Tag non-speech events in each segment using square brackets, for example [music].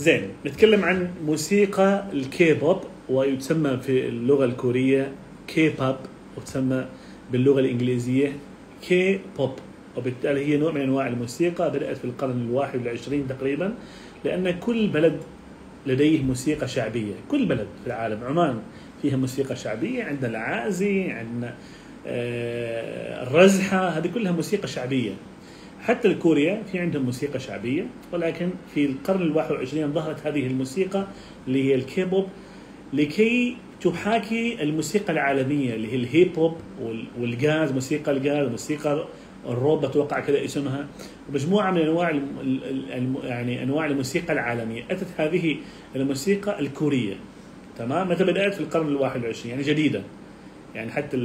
زين نتكلم عن موسيقى الكي بوب ويسمى في اللغة الكورية كي بوب وتسمى باللغة الإنجليزية كي بوب وبالتالي هي نوع من أنواع الموسيقى بدأت في القرن الواحد والعشرين تقريبا لأن كل بلد لديه موسيقى شعبية. كل بلد في العالم عمان فيها موسيقى شعبية عندنا العازي عندنا آه، الرزحة هذه كلها موسيقى شعبية. حتى الكوريا في عندهم موسيقى شعبية ولكن في القرن الواحد والعشرين ظهرت هذه الموسيقى اللي هي الكيبوب لكي تحاكي الموسيقى العالمية اللي هي الهيب هوب وال- والجاز موسيقى الجاز موسيقى الروب أتوقع كذا اسمها ومجموعه من أنواع. يعني أنواع الموسيقى العالمية. أتت هذه الموسيقى الكورية. تمام؟ متى بدأت؟ في القرن الواحد والعشرين يعني جديدة. يعني حتى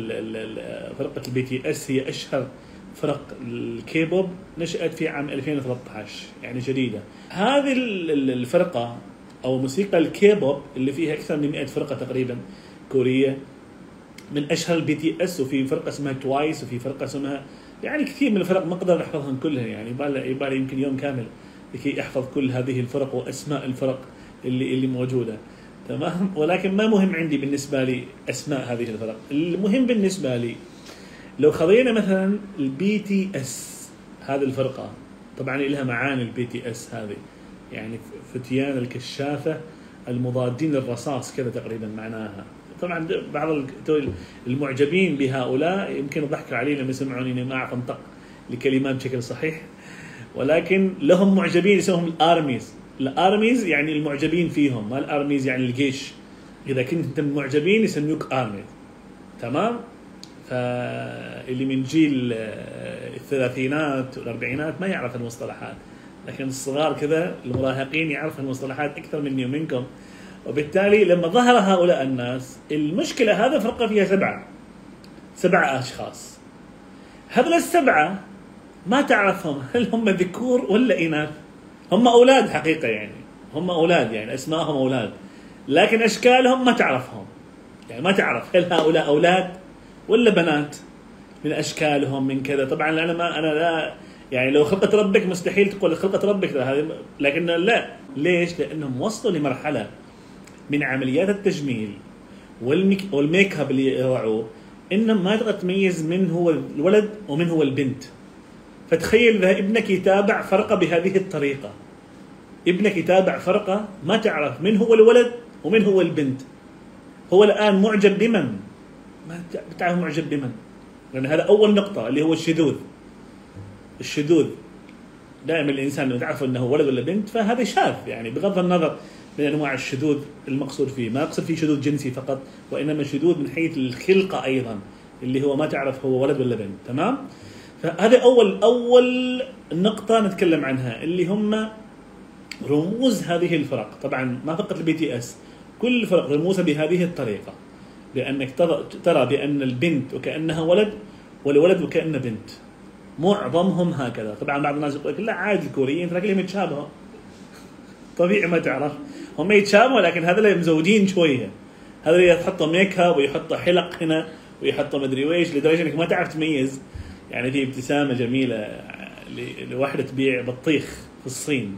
فرقة البي تي اس هي أشهر فرق الكيبوب نشأت في عام 2013 يعني جديدة. هذه ال- ال- الفرقة أو موسيقى الكيبوب اللي فيها أكثر من 100 فرقة تقريبا كورية من أشهر البي تي إس وفي فرقة اسمها توايس وفي فرقة اسمها يعني كثير من الفرق ما أقدر أحفظهم كلها يعني يبالي يمكن يوم كامل لكي أحفظ كل هذه الفرق وأسماء الفرق اللي اللي موجودة. تمام؟ ولكن ما مهم عندي بالنسبة لي أسماء هذه الفرق. المهم بالنسبة لي لو خذينا مثلا ال BTS هذه الفرقة طبعا لها معاني ال BTS هذه. يعني فتيان الكشافة المضادين للرصاص كذا تقريبا معناها. طبعا بعض ال- المعجبين بهؤلاء يمكن يضحكوا علي لما يسمعوني إني ما أعرف أنطق الكلمات بشكل صحيح. ولكن لهم معجبين يسموهم ال ARMYs ال ARMYs يعني المعجبين فيهم ما ال ARMYs يعني الجيش. إذا كنت من المعجبين يسموك ارميز تمام؟ فاللي من جيل آه، الثلاثينات والأربعينات ما يعرف المصطلحات لكن الصغار كذا المراهقين يعرفوا المصطلحات أكثر مني ومنكم. وبالتالي لما ظهر هؤلاء الناس المشكلة هذا فرقه فيها سبعة سبعة أشخاص. هذول السبعة ما تعرفهم هل هم ذكور ولا إناث. هم أولاد حقيقة يعني هم أولاد يعني اسمائهم أولاد لكن أشكالهم ما تعرفهم. يعني ما تعرف هل هؤلاء أولاد ولا بنات؟ من أشكالهم من كذا. طبعا أنا ما أنا لا يعني لو خلقه ربك مستحيل تقول خلقه ربك هذه لكن لا. ليش؟ لأنهم وصلوا لمرحلة من عمليات التجميل والميك والميك أب اللي يضعوه إنهم ما تقدر تميز من هو الولد ومن هو البنت. فتخيل إذا ابنك يتابع فرقة بهذه الطريقة. ابنك يتابع فرقة ما تعرف من هو الولد ومن هو البنت. هو الآن معجب بمن؟ ما بتعرف معجب بمن؟ لأن هذا أول نقطة اللي هو الشذوذ. الشذوذ. دائما الإنسان لو تعرف أنه ولد ولا بنت فهذا شاذ يعني بغض النظر من أنواع الشذوذ المقصود فيه، ما اقصد فيه شذوذ جنسي فقط وإنما شذوذ من حيث الخلقة أيضا اللي هو ما تعرف هو ولد ولا بنت، تمام؟ فهذا أول أول نقطة نتكلم عنها اللي هم رموز هذه الفرق، طبعا ما فقط ال BTS، كل فرق رموزها بهذه الطريقة. لأنك ترى ترى بأن البنت وكأنها ولد والولد وكانه بنت. معظمهم هكذا، طبعا بعض الناس يقول لك لا عادي الكوريين ترى كلهم يتشابهوا. طبيعي ما تعرف. هم يتشابهوا لكن هذول مزودين شوية. هذول يحطوا ميك اب ويحطوا حلق هنا ويحطوا مدري ويش لدرجة إنك ما تعرف تميز. يعني في ابتسامة جميلة لواحدة تبيع بطيخ في الصين.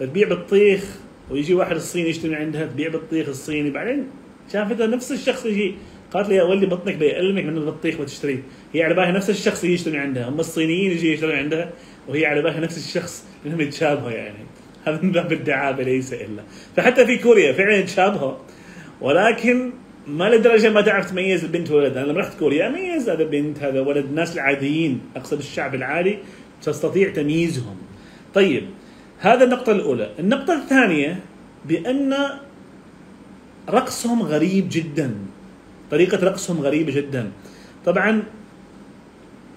فتبيع بطيخ ويجي واحد الصيني يشتري عندها تبيع بطيخ الصيني بعدين شافتها نفس الشخص يجي. قالت لي يا ولدي بطنك بيألمك من البطيخ وتشتريه. هي على بالها نفس الشخص يشتري عندها. هم الصينيين يجي يشتري عندها وهي على بالها نفس الشخص لانهم يتشابهوا يعني. هذا من باب الدعابة ليس إلا. فحتى في كوريا فعلا يتشابهوا. ولكن ما لدرجة ما تعرف تميز البنت والولد. أنا لما رحت كوريا أميز هذا بنت هذا ولد الناس العاديين أقصد الشعب العادي تستطيع تمييزهم. طيب هذا النقطة الأولى. النقطة الثانية بأن رقصهم غريب جدا. طريقة رقصهم غريبة جدا. طبعا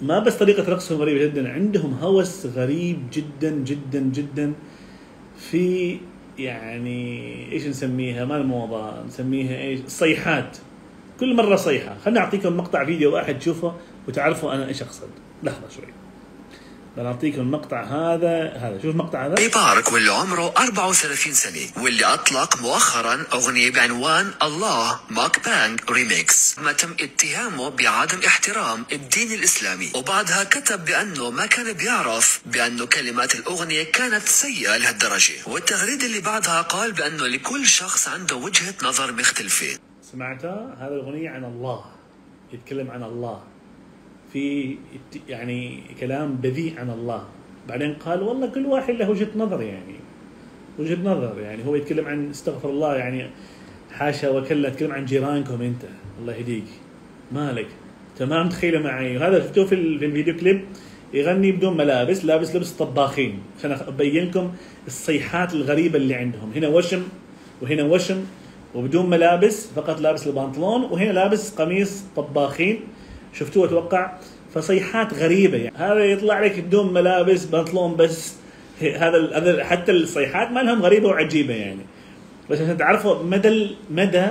ما بس طريقة رقصهم غريبة جدا عندهم هوس غريب جدا جدا جدا. في يعني إيش نسميها؟ ما الموضة نسميها إيش؟ الصيحات كل مرة صيحة. خلنا أعطيكم مقطع فيديو واحد تشوفه وتعرفوا أنا إيش أقصد. لحظة شوي. بنعطيكم المقطع هذا هذا. شوف المقطع هذا. بارك واللي عمره 34 سنة واللي أطلق مؤخرا أغنية بعنوان الله Mukbang Remix. ما تم اتهامه بعدم احترام الدين الإسلامي. وبعدها كتب بأنه ما كان بيعرف بأنه كلمات الأغنية كانت سيئة لهالدرجة. والتغريدة اللي بعدها قال بأنه لكل شخص عنده وجهة نظر مختلفة. سمعتها؟ هذا الأغنية عن الله. يتكلم عن الله. في يعني كلام بذيء عن الله. بعدين قال والله كل واحد له وجهة نظر يعني. وجهة نظر يعني. هو يتكلم عن استغفر الله يعني حاشا وكلا يتكلم عن جيرانكم انت. الله يهديك. مالك. تمام؟ تخيلوا معي. وهذا شفتوه في الفيديو كليب. يغني بدون ملابس لابس لبس طباخين. عشان أبين لكم الصيحات الغريبة اللي عندهم. هنا وشم وهنا وشم وبدون ملابس فقط لابس البنطلون وهنا لابس قميص طباخين. شفتوه أتوقع؟ فصيحات غريبة يعني. هذا يطلع لك بدون ملابس بنطلون بس. هذا هذا حتى الصيحات ما لهم غريبة وعجيبة يعني. بس عشان تعرفوا مدى مدى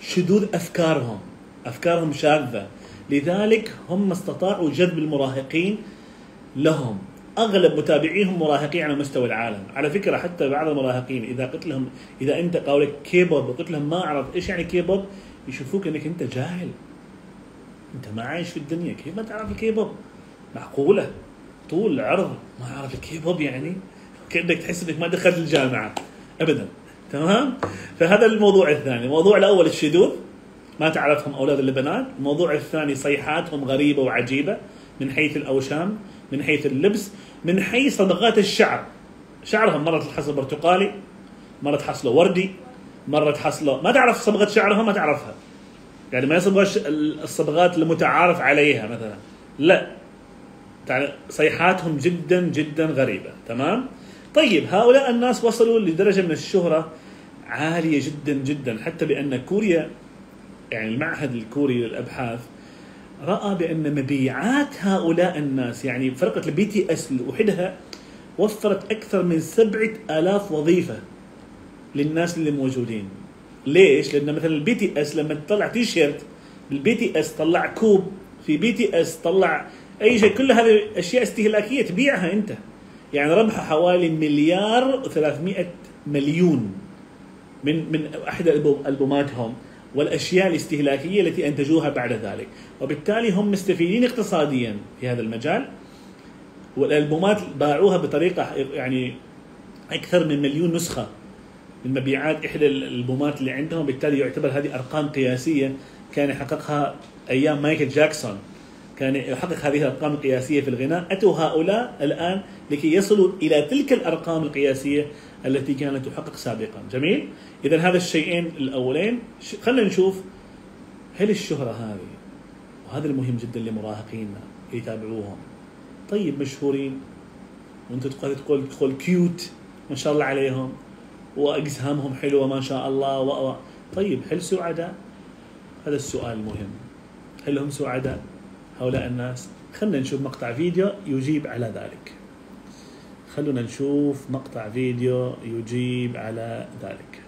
شذوذ أفكارهم. أفكارهم شاذة. لذلك هم استطاعوا جذب المراهقين لهم. أغلب متابعيهم مراهقين على مستوى العالم. على فكرة حتى بعض المراهقين إذا قلت لهم إذا أنت قالوا لك كيبوب وقلت لهم ما أعرف إيش يعني كيبوب يشوفوك إنك أنت جاهل. أنت ما عايش في الدنيا. كيف ما تعرف الكيبوب؟ معقولة؟ طول عرض ما أعرف الكيبوب يعني؟ كأنك تحس إنك ما دخلت الجامعة. ابدا. تمام؟ فهذا الموضوع الثاني. الموضوع الأول الشذوذ ما تعرفهم أولاد البنات الموضوع الثاني صيحاتهم غريبة وعجيبة. من حيث الأوشام من حيث اللبس من حيث صبغات الشعر. شعرهم مره تحصل برتقالي مره تحصله وردي مره تحصله ما تعرف صبغة شعرهم؟ ما تعرفها. يعني ما يصبغ الش- الصبغات المتعارف عليها مثلا. لا. يعني صيحاتهم جدا جدا غريبة. تمام؟ طيب هؤلاء الناس وصلوا لدرجة من الشهرة عالية جدا جدا. حتى بأن كوريا يعني المعهد الكوري للأبحاث رأى بأن مبيعات هؤلاء الناس يعني فرقة ال BTS لوحدها وفرت أكثر من سبعة آلاف وظيفة للناس اللي موجودين. ليش؟ لأن مثلا ال BTS لما تطلع T-shirt ال BTS طلع كوب في BTS طلع أي شيء كل هذه اشياء استهلاكية تبيعها أنت. يعني ربحها حوالي مليار و300 مليون من من أحد ألبوماتهم والأشياء الاستهلاكية التي أنتجوها بعد ذلك. وبالتالي هم مستفيدين اقتصاديا في هذا المجال. والألبومات باعوها بطريقة يعني أكثر من مليون نسخة. من مبيعات احدى الالبومات اللي عندهم بالتالي يعتبر هذه أرقام قياسية كان يحققها أيام مايكل جاكسون. كان يحقق هذه الأرقام القياسية في الغناء. أتوا هؤلاء الآن لكي يصلوا إلى تلك الأرقام القياسية التي كانت تحقق سابقا. جميل؟ اذا هذا الشيئين الأولين. خلينا نشوف هل الشهرة هذه وهذا المهم جدا لمراهقينا يتابعوهم. طيب مشهورين. وأنت تقول تقول كيوت ما شاء الله عليهم. واجسامهم حلوة ما شاء الله و... و- طيب هل سعداء؟ هذا السؤال المهم هل هم سعداء؟ هؤلاء الناس؟ خلينا نشوف مقطع فيديو يجيب على ذلك. خلونا نشوف مقطع فيديو يجيب على ذلك.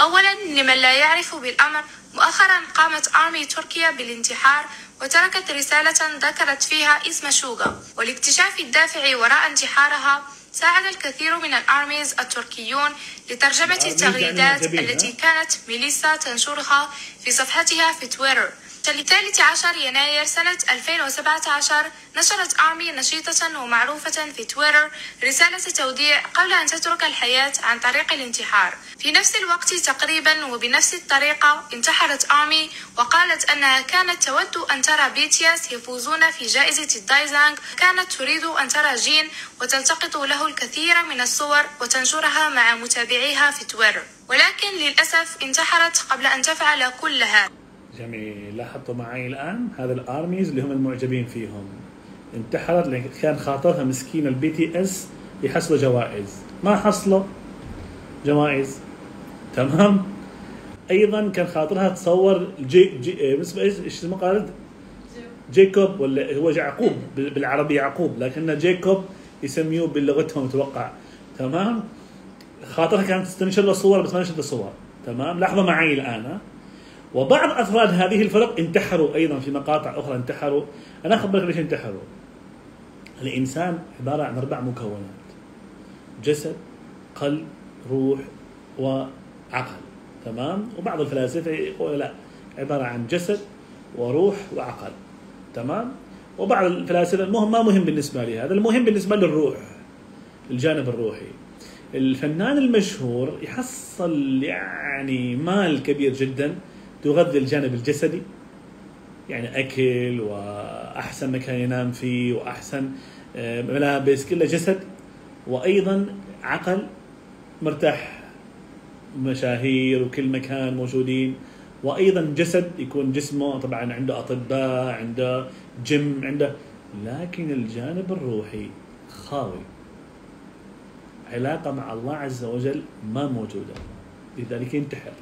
أولا لمن لا يعرف بالأمر مؤخرا قامت آرمي تركيا بالانتحار وتركت رسالة ذكرت فيها اسم شوغا. ولاكتشاف الدافع وراء انتحارها ساعد الكثير من الآرميز التركيون لترجمة التغريدات؟ التي كانت ميليسا تنشرها في صفحتها في تويتر لثالث عشر يناير سنة 2017 نشرت ARMY نشيطة ومعروفة في تويتر رسالة توديع قبل أن تترك الحياة عن طريق الانتحار. في نفس الوقت تقريبا وبنفس الطريقة انتحرت ARMY وقالت أنها كانت تود أن ترى BTS يفوزون في جائزة الدايزانغ كانت تريد أن ترى جين وتلتقط له الكثير من الصور وتنشرها مع متابعيها في تويتر. ولكن للأسف انتحرت قبل أن تفعل كل هذا. جميل لاحظتوا معي الآن؟ هذا ال ARMYs اللي هم المعجبين فيهم. انتحرت لأن كان خاطرها مسكين ال BTS يحصلوا جوائز. ما حصلوا جوائز. تمام؟ أيضا كان خاطرها تصور جي جي إيه، إيش اسمه قالت؟ جيكوب ولا هو يعقوب بال- بالعربي يعقوب لكن جيكوب يسميوه بلغتهم أتوقع. تمام؟ خاطرها كانت تنشر له صور بس ما نشرت صور. تمام؟ لاحظوا معي الآن ها؟ وبعض أفراد هذه الفرق انتحروا أيضا في مقاطع أخرى انتحروا. أنا أخبرك ليش انتحروا. الإنسان عبارة عن أربع مكونات جسد قلب روح وعقل. تمام؟ وبعض الفلاسفة يقول لا عبارة عن جسد وروح وعقل. تمام؟ وبعض الفلاسفة المهم ما مهم بالنسبة لي هذا المهم بالنسبة للروح الجانب الروحي. الفنان المشهور يحصل يعني مال كبير جدا تغذي الجانب الجسدي يعني أكل وأحسن مكان ينام فيه وأحسن آه، ملابس كلها جسد. وأيضا عقل مرتاح مشاهير وكل مكان موجودين. وأيضا جسد يكون جسمه طبعا عنده أطباء عنده جيم عنده لكن الجانب الروحي خاوي. علاقة مع الله عز وجل ما موجودة لذلك ينتحر.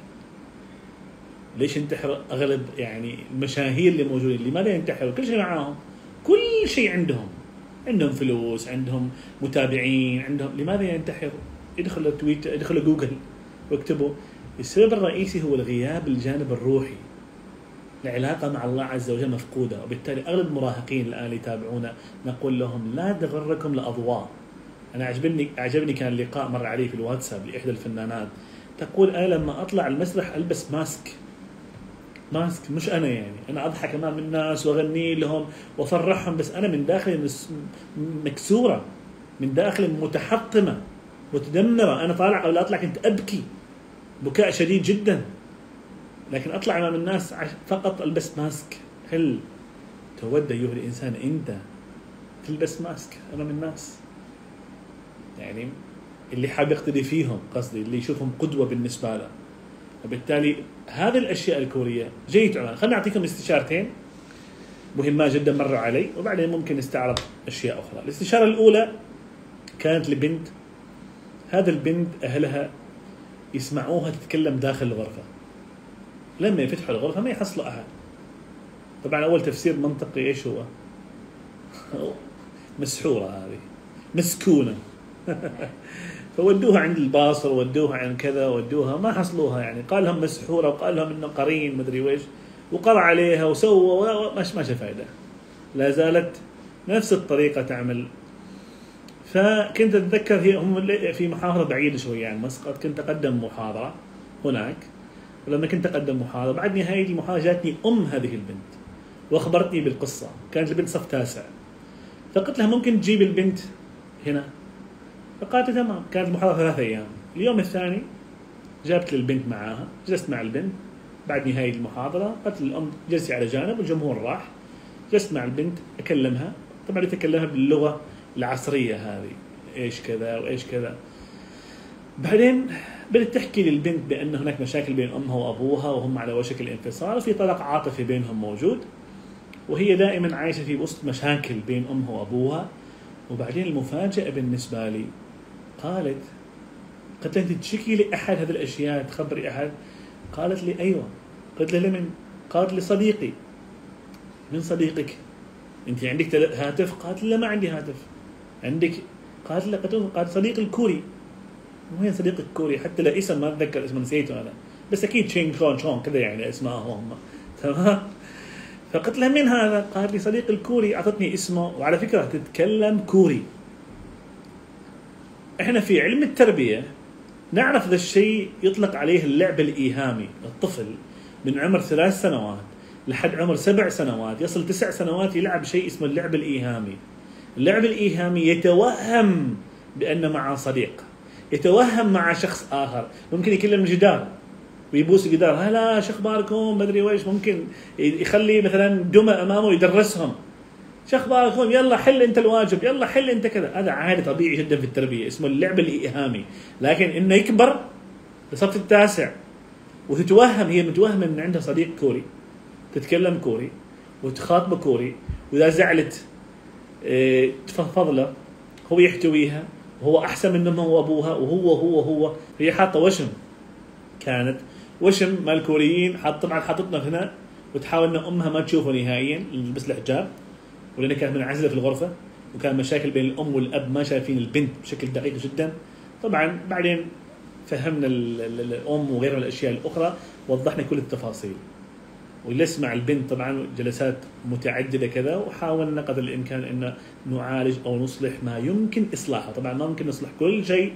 ليش ينتحر أغلب يعني المشاهير اللي موجودين لماذا ينتحروا؟ كل شيء معاهم كل شيء عندهم. عندهم فلوس عندهم متابعين عندهم لماذا ينتحروا؟ يدخلوا تويتر يدخلوا جوجل واكتبوا السبب الرئيسي هو الغياب الجانب الروحي. العلاقة مع الله عز وجل مفقودة وبالتالي أغلب المراهقين الآن يتابعونا نقول لهم لا تغركم الاضواء أنا عجبني عجبني كان لقاء مر علي في الواتساب لإحدى الفنانات. تقول أنا لما أطلع المسرح ألبس ماسك. ماسك مش أنا يعني. أنا أضحك أمام الناس وأغني لهم وأفرحهم بس أنا من داخلي مكسورة من داخلي متحطمة متدمرة. أنا طالع أو لا أطلع كنت أبكي بكاء شديد جدا. لكن أطلع أمام الناس فقط ألبس ماسك. هل تود ايها الإنسان أنت تلبس ماسك أمام الناس؟ يعني اللي حاب يقتدي فيهم قصدي اللي يشوفهم قدوة بالنسبة له. وبالتالي هذه الأشياء الكورية. جيد عنوان خليني أعطيكم استشارتين. مهمات جدا مروا علي. وبعدين ممكن نستعرض أشياء أخرى. الاستشارة الأولى كانت لبنت. هذا البنت أهلها يسمعوها تتكلم داخل الغرفة. لما يفتحوا الغرفة ما يحصلوا أحد. طبعا أول تفسير منطقي إيش هو؟ [laughs] مسحورة هذه. مسكونة. [laughs] فودوها عند الباصر ودوها عند كذا ودوها ما حصلوها يعني. قال لهم مسحورة وقال لهم إنه قرين مدري ويش وقرأ عليها وسوى ما شاف فائده لا زالت نفس الطريقة تعمل. فكنت أتذكر هي هم في محاضرة بعيدة شوية عن مسقط. كنت أقدم محاضرة هناك. ولما كنت أقدم محاضرة بعد نهاية المحاضرة جاتني أم هذه البنت وأخبرتني بالقصة. كانت البنت صف تاسع. فقلت لها ممكن تجيب البنت هنا؟ فقالت تمام. كانت المحاضرة ثلاثة أيام. اليوم الثاني جابت البنت معاها جلست مع البنت. بعد نهاية المحاضرة قالت للام جلسي على جانب والجمهور راح. جلست مع البنت أكلمها. طبعا اتكلمها باللغة العصرية هذه. إيش كذا وإيش كذا. بعدين بدأت تحكي للبنت بأن هناك مشاكل بين أمها وأبوها وهم على وشك الانفصال وفي طلاق عاطفي بينهم موجود. وهي دائما عايشة في وسط مشاكل بين أمها وأبوها. وبعدين المفاجأة بالنسبة لي قالت قلت لها أنت تشكي لأحد هذه الأشياء؟ تخبري أحد؟ قالت لي أيوة. قلت لها لمن قالت لي صديقي. من صديقك؟ أنت عندك هاتف؟ قالت لا ما عندي هاتف. عندك؟ قالت لها- قالت صديق الكوري. وين صديقك الكوري؟ حتى لا اسم ما أتذكر اسمه نسيته أنا. بس أكيد تشينج شون شون كذا يعني اسمائهم هم [laughs] تمام؟ فقلت لها من هذا؟ قالت لي صديق الكوري أعطتني اسمه. وعلى فكرة تتكلم كوري. إحنا في علم التربية نعرف ذا الشيء يطلق عليه اللعب الإيهامي الطفل من عمر ثلاث سنوات لحد عمر سبع سنوات يصل تسع سنوات يلعب شيء اسمه اللعب الإيهامي. اللعب الإيهامي يتوهم بان معه صديق يتوهم مع شخص آخر ممكن يكلم الجدار ويبوس الجدار هلا شو أخباركم؟ مدري ويش ممكن يخلي مثلا دمى أمامه يدرسهم. شو اخباركم يلا حل انت الواجب يلا حل انت كذا. هذا عادي طبيعي جدا في التربية اسمه اللعب الإيهامي. لكن إنه يكبر لصف التاسع وتتوهم هي متوهمة ان عندها صديق كوري تتكلم كوري وتخاطبه كوري وإذا زعلت إيه، تفضفض له هو يحتويها وهو أحسن من امها وابوها وهو هو هو. هي حاطة وشم. كانت وشم مال الكوريين حاط طبعا حاطتنا هنا وتحاول إن أمها ما تشوفه نهائيا لبس الحجاب ولأنها كانت منعزلة في الغرفة وكان مشاكل بين الأم والأب ما شايفين البنت بشكل دقيق جدا. طبعا بعدين فهمنا ال- ال- الأم وغيرها من الأشياء الأخرى وضحنا كل التفاصيل. ويسمع البنت طبعا جلسات متعددة كذا وحاولنا قدر الإمكان إن نعالج أو نصلح ما يمكن إصلاحه، طبعا ما ممكن نصلح كل شيء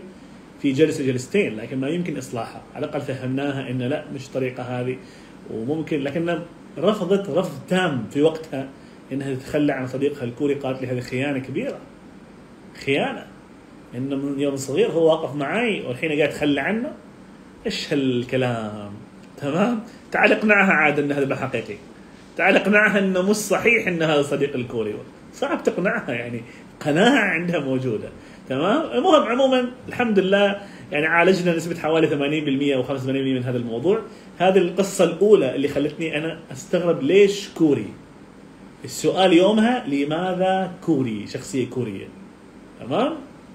في جلسة جلستين لكن ما يمكن اصلاحها، على الأقل فهمناها إن لا مش الطريقة هذه. وممكن لكن رفضت رفض تام في وقتها. إنها تتخلى عن صديقها الكوري قالت لي هذه خيانة كبيرة. خيانة. انه من يوم صغير هو واقف معي والحين قاعد تخلى عنه. إيش هالكلام؟ تمام؟ تعال اقنعها عاد إن هذا حقيقي تعال اقنعها إنه مش صحيح إن هذا صديق الكوري. صعب تقنعها يعني. قناعة عندها موجودة. تمام؟ المهم عموما الحمد لله يعني عالجنا نسبة حوالي 80% أو 85% من هذا الموضوع. هذه القصة الأولى اللي خلتني أنا أستغرب ليش كوري. السؤال يومها لماذا كوري؟ شخصية كورية. تمام؟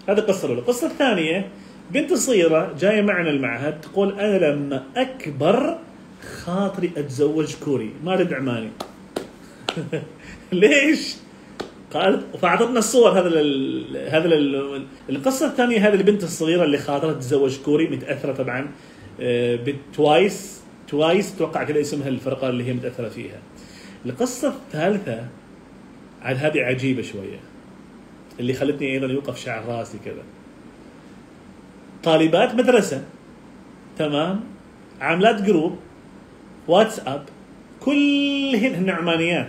هذه القصة الأولى. القصة الثانية بنت صغيرة جاية معنا المعهد تقول أنا لما أكبر خاطري أتزوج كوري. ما اريد عماني. [laughs] ليش؟ قالت فأعطتنا الصور. هذا ال هذا ال القصة الثانية هذه البنت الصغيرة اللي خاطرها تتزوج كوري متأثرة طبعا. آه، ب Twice Twice أتوقع كذا اسمها الفرقة اللي هي متأثرة فيها. القصة الثالثة عاد هذه عجيبة شوية. اللي خلتني أيضا يوقف شعر راسي كذا. طالبات مدرسة. تمام؟ عاملات group. واتساب. كلهن هن عمانيات.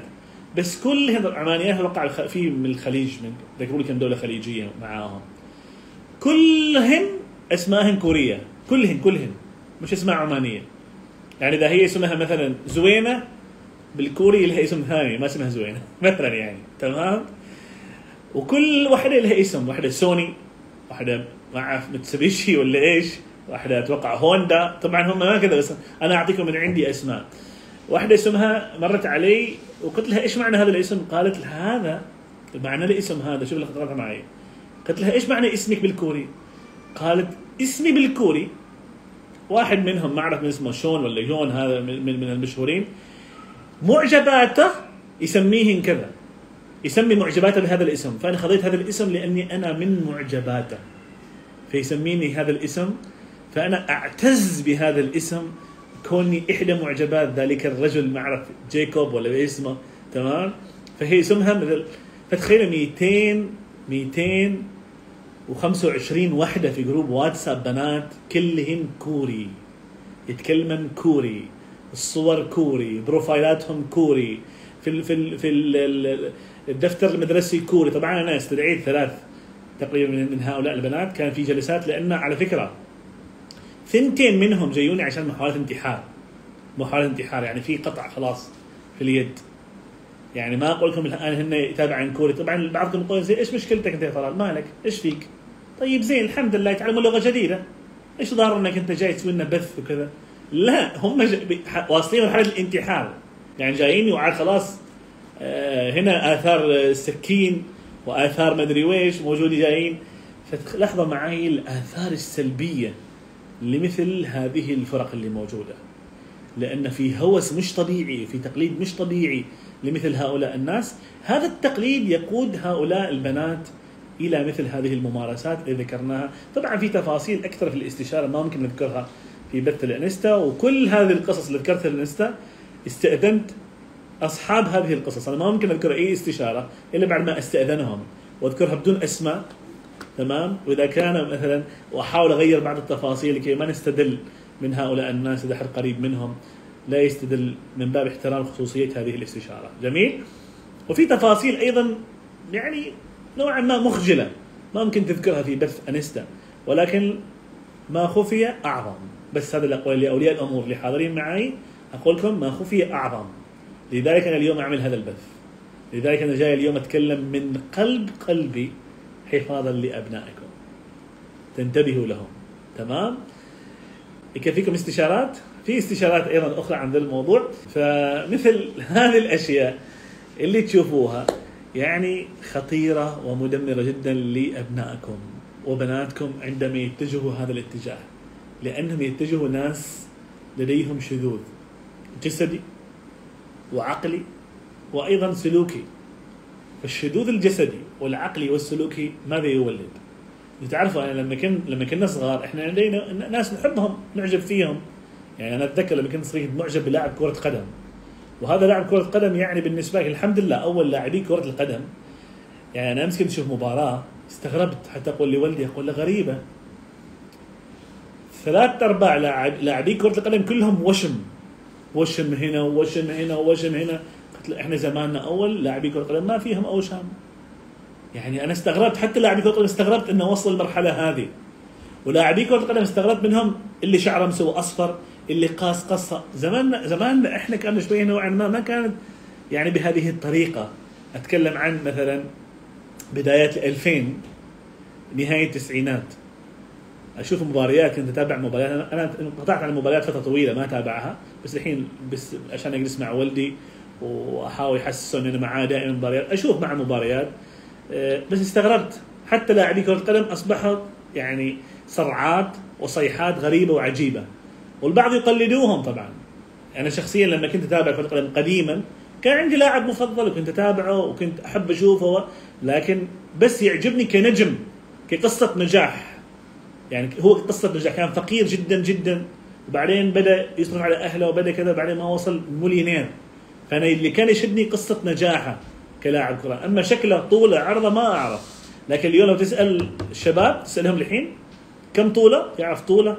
بس كلهن عمانيات أتوقع في من الخليج من ذكروا لي كم دولة خليجية معاهم. كلهن اسماءهن كورية. كلهن كلهن. مش اسماء عمانية. يعني إذا هي اسمها مثلا زوينة بالكوري لها اسم ثاني ما اسمها زوينه مثلا يعني تمام؟ وكل واحدة لها اسم واحدة سوني واحدة ما أعرف متسوبيشي ولا إيش واحدة أتوقع هوندا. طبعا هم ما كذا بس أنا أعطيكم من عندي أسماء. واحدة اسمها مرت علي وقلت لها إيش معنى هذا الاسم؟ قالت لها هذا معنى الاسم هذا شوف اللي معي. قلت لها إيش معنى اسمك بالكوري؟ قالت اسمي بالكوري. واحد منهم ما أعرف من اسمه شون ولا جون هذا من من المشهورين. معجباته يسميهن كذا. يسمي معجباته بهذا الاسم. فأنا خذيت هذا الاسم لأني أنا من معجباته. فيسميني هذا الاسم. فأنا أعتز بهذا الاسم. كوني إحدى معجبات ذلك الرجل ما اعرف جيكوب ولا اسمه. تمام؟ فهي اسمها مثل فتخيل 200 225 وحده في group واتساب بنات كلهن كوري. يتكلمن كوري. الصور كوري بروفايلاتهم كوري في ال في ال في ال ال- الدفتر المدرسي كوري. طبعا أنا استدعيت ثلاث تقريبا من هؤلاء البنات. كان في جلسات لأن على فكرة ثنتين منهم جايوني عشان محاولة انتحار. محاولة انتحار يعني في قطع خلاص في اليد. يعني ما أقول لكم الآن هن يتابعن كوري. طبعا بعضكم يقول زي إيش مشكلتك أنت يا طلال؟ مالك إيش فيك؟ طيب زين الحمد لله يتعلمون لغه جديدة. إيش ضار إنك أنت جاي تسوي لنا بث وكذا؟ لا هم ج... واصلين مرحلة الانتحار. يعني جايين خلاص آه، هنا آثار آه، سكين واثار مدري ويش موجود جايين. فلحظه معي الآثار السلبية لمثل هذه الفرق اللي موجودة. لأن في هوس مش طبيعي في تقليد مش طبيعي لمثل هؤلاء الناس. هذا التقليد يقود هؤلاء البنات إلى مثل هذه الممارسات اللي ذكرناها. طبعا في تفاصيل أكثر في الاستشارة ما ممكن نذكرها. في بث الانستا وكل هذه القصص اللي ذكرتها الانستا استأذنت أصحاب هذه القصص. أنا ما ممكن أذكر أي استشارة إلا بعد ما استأذنهم وأذكرها بدون أسماء تمام؟ وإذا كان مثلا وأحاول أغير بعض التفاصيل لكي ما نستدل من هؤلاء الناس إذا حد قريب منهم لا يستدل من باب احترام خصوصية هذه الاستشارة. جميل؟ وفي تفاصيل أيضا يعني نوعا ما مخجلة ما ممكن تذكرها في بث أنستا ولكن ما خفي أعظم. بس هذا الاقوال لأولياء الأمور اللي حاضرين معي أقول لكم ما خفي أعظم. لذلك أنا اليوم أعمل هذا البث. لذلك أنا جاي اليوم أتكلم من قلب قلبي حفاظا لأبنائكم. تنتبهوا لهم. تمام؟ يكفيكم استشارات؟ في استشارات أيضا أخرى عن ذا الموضوع. فمثل هذه الأشياء اللي تشوفوها يعني خطيرة ومدمرة جدا لأبنائكم وبناتكم عندما يتجهوا هذا الاتجاه. لأنهم يتجهوا ناس لديهم شذوذ جسدي وعقلي وأيضا سلوكي. فالشذوذ الجسدي والعقلي والسلوكي ماذا يولد؟ تعرفوا أنا لما كن لما كنا صغار إحنا عندنا ناس نحبهم نعجب فيهم. يعني أنا أتذكر لما كنت صغير معجب بلاعب كرة قدم. وهذا لاعب كرة قدم يعني بالنسبة لي الحمد لله أول لاعبي كرة القدم. يعني أنا أمس كنت أشوف مباراة استغربت حتى أقول لوالدي أقول له غريبة. ثلاث أرباع لاعب لاعبي كرة القدم كلهم وشم. وشم هنا ووشم هنا ووشم هنا. قلت له إحنا زماننا أول لاعبي كرة القدم ما فيهم اوشام يعني أنا استغربت حتى لاعبي كرة القدم استغربت إنه وصل المرحلة هذه. ولاعبي كرة القدم استغربت منهم اللي شعره مسوي أصفر اللي قاس قصة. زمان زمان إحنا كان شوية نوعا ما ما كانت يعني بهذه الطريقة. أتكلم عن مثلا بدايات 2000 نهاية التسعينات. أشوف مباريات كنت أتابع مباريات. أنا انقطعت عن المباريات فترة طويلة ما أتابعها بس الحين بس عشان أجلس مع والدي وأحاول احسسه ان أنا معاه دائما مباريات. أشوف مع مباريات آه، بس استغربت. حتى لاعبي كرة القدم اصبحوا يعني صرعات وصيحات غريبة وعجيبة. والبعض يقلدوهم طبعا. أنا شخصيا لما كنت أتابع كرة القدم قديما كان عندي لاعب مفضل وكنت أتابعه وكنت أحب أشوفه لكن بس يعجبني كنجم كقصة نجاح. يعني هو قصة نجاح كان فقير جدا جدا. وبعدين بدأ يصرف على أهله وبدا كذا بعدين ما وصل مليونير. فأنا اللي كان يشدني قصة نجاحه كلاعب كرة. أما شكله طوله عرضه ما أعرف. لكن اليوم لو تسأل الشباب تسألهم الحين كم طوله؟ يعرف طوله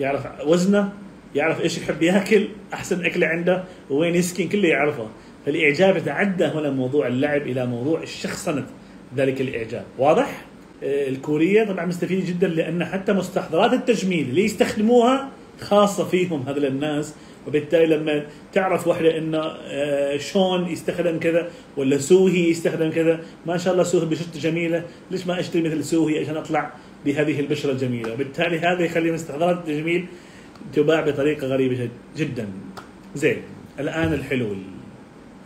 يعرف وزنه يعرف إيش يحب ياكل أحسن أكلة عنده وين يسكن كله يعرفه. فالإعجاب يتعدى هنا موضوع اللعب إلى موضوع الشخصنة ذلك الإعجاب. واضح؟ الكورية طبعا مستفيدة جدا لأن حتى مستحضرات التجميل اللي يستخدموها خاصة فيهم هذول الناس وبالتالي لما تعرف واحدة انه آه، شون يستخدم كذا ولا سوهي يستخدم كذا ما شاء الله سوهي بشرته جميلة ليش ما أشتري مثل سوهي عشان أطلع بهذه البشرة الجميلة؟ وبالتالي هذا يخلي مستحضرات التجميل تباع بطريقة غريبة جد- جدا. زين الآن الحلول.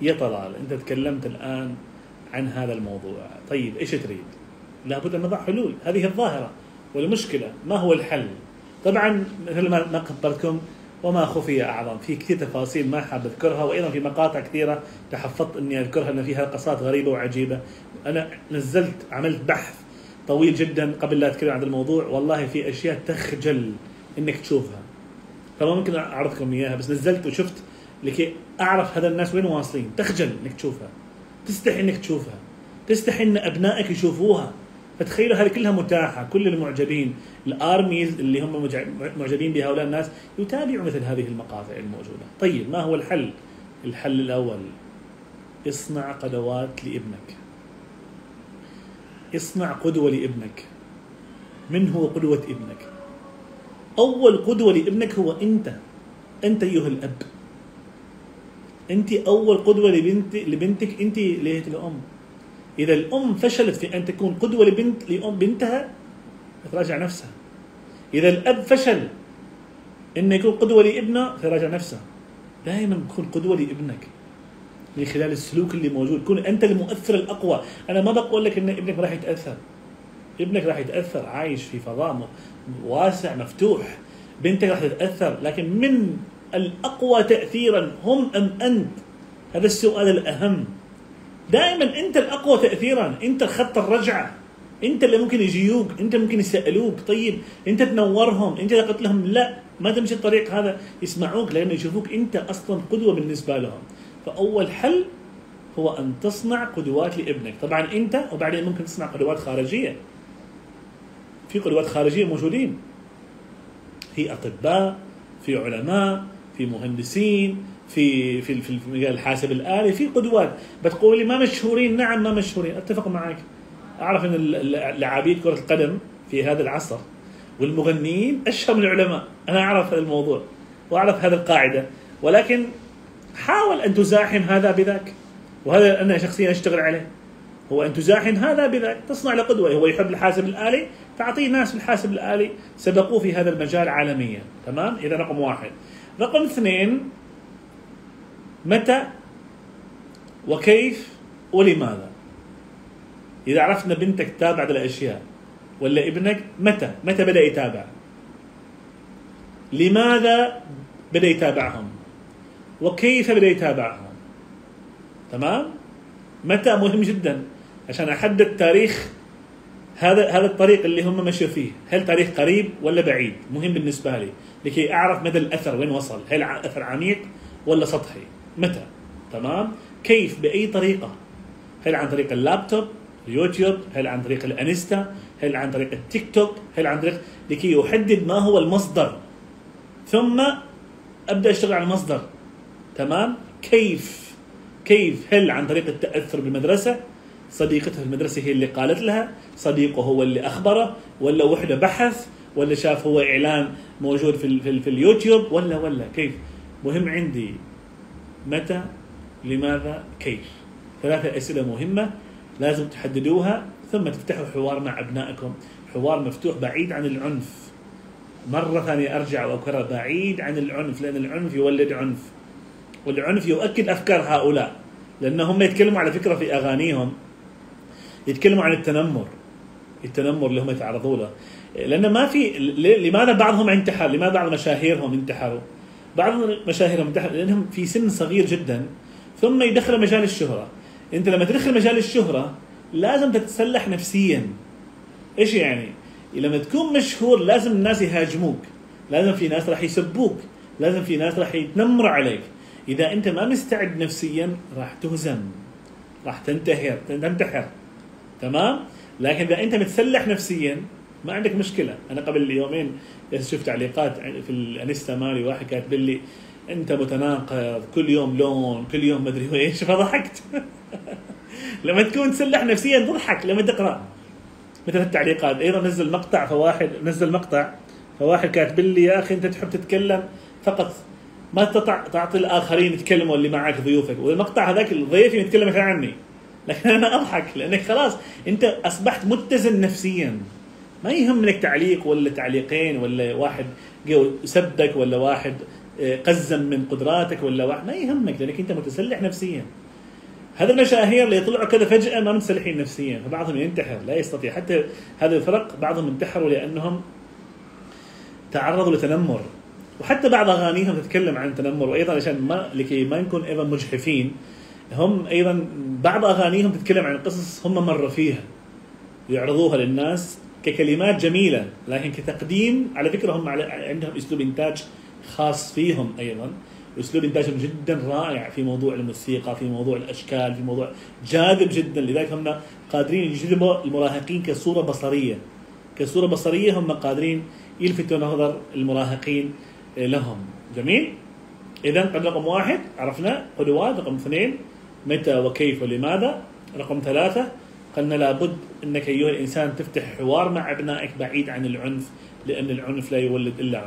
يا طلال أنت تكلمت الآن عن هذا الموضوع. طيب إيش تريد؟ لابد أن نضع حلول. هذه الظاهرة والمشكلة. ما هو الحل؟ طبعا مثل ما خبرتكم وما خفي أعظم. في كثير تفاصيل ما حاب أذكرها وأيضا في مقاطع كثيرة تحفظت أني أذكرها ان فيها قصات غريبة وعجيبة. أنا نزلت عملت بحث طويل جدا قبل لا أتكلم عن الموضوع. والله في أشياء تخجل إنك تشوفها. فما ممكن أعرضكم إياها بس نزلت وشفت لكي أعرف هذا الناس وين واصلين. تخجل إنك تشوفها. تستحي إنك تشوفها. تستحي إن أبنائك يشوفوها. فتخيلوا هذه كلها متاحة كل المعجبين الارميز اللي هم معجبين بهؤلاء الناس يتابعوا مثل هذه المقاطع الموجودة. طيب ما هو الحل؟ الحل الأول اصنع قدوات لابنك. اصنع قدوة لابنك. من هو قدوة ابنك؟ أول قدوة لابنك هو أنت. أنت أيها الأب. أنت أول قدوة لبنت لبنتك أنت ليله الأم. إذا الأم فشلت في أن تكون قدوة لبنت لأم بنتها تراجع نفسها. إذا الأب فشل انه يكون قدوة لابنه تراجع نفسه. دائما كن قدوة لابنك. من خلال السلوك اللي موجود. كن أنت المؤثر الأقوى. أنا ما بقول لك إن ابنك راح يتأثر. ابنك راح يتأثر. عايش في فضاء واسع مفتوح. بنتك راح تتأثر. لكن من الأقوى تاثيرا هم أم أنت؟ هذا السؤال الأهم. دائما أنت الأقوى تاثيرا. أنت خط الرجعة. أنت اللي ممكن يجيوك. أنت ممكن يسألوك. طيب أنت تنورهم. أنت قلت لهم لا ما تمشي الطريق هذا يسمعوك لأنه يشوفوك أنت أصلا قدوة بالنسبة لهم. فأول حل هو أن تصنع قدوات لابنك. طبعا أنت وبعدين ممكن تصنع قدوات خارجية. في قدوات خارجية موجودين. في أطباء في علماء في مهندسين في في في مجال الحاسب الآلي في قدوات. بتقول لي ما مشهورين؟ نعم ما مشهورين. أتفق معك. أعرف إن لاعبي كرة القدم في هذا العصر والمغنيين اشهر من العلماء. أنا أعرف هذا الموضوع وأعرف هذه القاعدة. ولكن حاول أن تزاحم هذا بذاك. وهذا أنا شخصيا أشتغل عليه. هو أن تزاحم هذا بذاك. تصنع له قدوه هو يحب الحاسب الآلي. فاعطيه ناس في الحاسب الآلي سبقوه في هذا المجال عالميا. تمام؟ إذا رقم واحد. رقم اثنين متى وكيف ولماذا؟ إذا عرفنا بنتك تتابع هذه الاشياء ولا ابنك متى؟ متى بدأ يتابع؟ لماذا بدأ يتابعهم؟ وكيف بدأ يتابعهم؟ تمام؟ متى؟ مهم جدا. عشان أحدد تاريخ هذا هذا الطريق اللي هم مشوا فيه. هل تاريخ قريب ولا بعيد؟ مهم بالنسبة لي. لكي أعرف مدى الأثر وين وصل؟ هل أثر عميق ولا سطحي؟ متى؟ تمام؟ كيف؟ بأي طريقة؟ هل عن طريق اللابتوب اليوتيوب؟ هل عن طريق الانستا؟ هل عن طريق التيك توك؟ هل عن طريق لكي يحدد ما هو المصدر. ثم أبدأ أشتغل على المصدر. تمام؟ كيف؟ كيف؟ هل عن طريق التأثر بالمدرسة؟ صديقته في المدرسة هي اللي قالت لها صديقه هو اللي أخبره ولا وحده بحث ولا شاف هو إعلان موجود في في, في اليوتيوب ولا ولا. كيف؟ مهم عندي. متى؟ لماذا؟ كيف؟ ثلاثة أسئلة مهمة لازم تحددوها ثم تفتحوا حوار مع أبنائكم. حوار مفتوح بعيد عن العنف. مرة ثانية أرجع وأكرر بعيد عن العنف لأن العنف يولد عنف. والعنف يؤكد أفكار هؤلاء لأنهم يتكلموا على فكرة في أغانيهم يتكلموا عن التنمر التنمر اللي هم يتعرضوا له. لأن ما في لماذا بعضهم انتحر؟ لماذا بعض مشاهيرهم انتحروا؟ بعض انتحروا لأنهم في سن صغير جدا ثم يدخل مجال الشهرة. أنت لما تدخل مجال الشهرة لازم تتسلح نفسيا. إيش يعني؟ لما تكون مشهور لازم الناس يهاجموك. لازم في ناس راح يسبوك. لازم في ناس راح يتنمروا عليك. إذا أنت ما مستعد نفسيا راح تهزم. راح تنتحر. تنتحر. تمام؟ لكن إذا أنت متسلح نفسيا ما عندك مشكلة. أنا قبل يومين شفت تعليقات في الانستا مالي واحد كاتب لي أنت متناقض كل يوم لون كل يوم مدري إيش [laughs] فضحكت. [laughs] لما تكون تسلح نفسيا تضحك لما تقرأ. مثل التعليقات. أيضا نزل مقطع فواحد نزل مقطع فواحد كاتب لي يا أخي أنت تحب تتكلم فقط ما تطع تعطي الآخرين يتكلموا اللي معك ضيوفك. والمقطع هذاك الضيف يتكلم عني. لكن أنا أضحك لأنك خلاص أنت أصبحت متزن نفسيا. ما يهم لك تعليق ولا تعليقين ولا واحد سبك ولا واحد آه، قزم من قدراتك ولا واحد ما يهمك لأنك أنت متسلح نفسيا. هذا المشاهير اللي يطلعوا كذا فجأة ما متسلحين نفسيا فبعضهم ينتحر لا يستطيع. حتى هذه الفرق بعضهم انتحروا لأنهم تعرضوا لتنمر. وحتى بعض أغانيهم تتكلم عن التنمر وأيضا عشان ما لكي ما نكون أيضا مجحفين هم أيضا بعض أغانيهم تتكلم عن قصص هم مروا فيها يعرضوها للناس. ككلمات جميلة لكن كتقديم على فكرة هم عندهم أسلوب إنتاج خاص فيهم أيضا. أسلوب انتاجهم جدا رائع في موضوع الموسيقى في موضوع الأشكال في موضوع جاذب جدا. لذلك هم قادرين يجذبوا المراهقين كصورة بصرية. كصورة بصرية هم قادرين يلفتوا نظر المراهقين لهم. جميل؟ اذا قد رقم واحد عرفنا قدوات رقم اثنين متى وكيف ولماذا؟ رقم ثلاثة قلنا لابد أنك أيها الإنسان تفتح حوار مع أبنائك بعيد عن العنف لأن العنف لا يولد إلا عنف.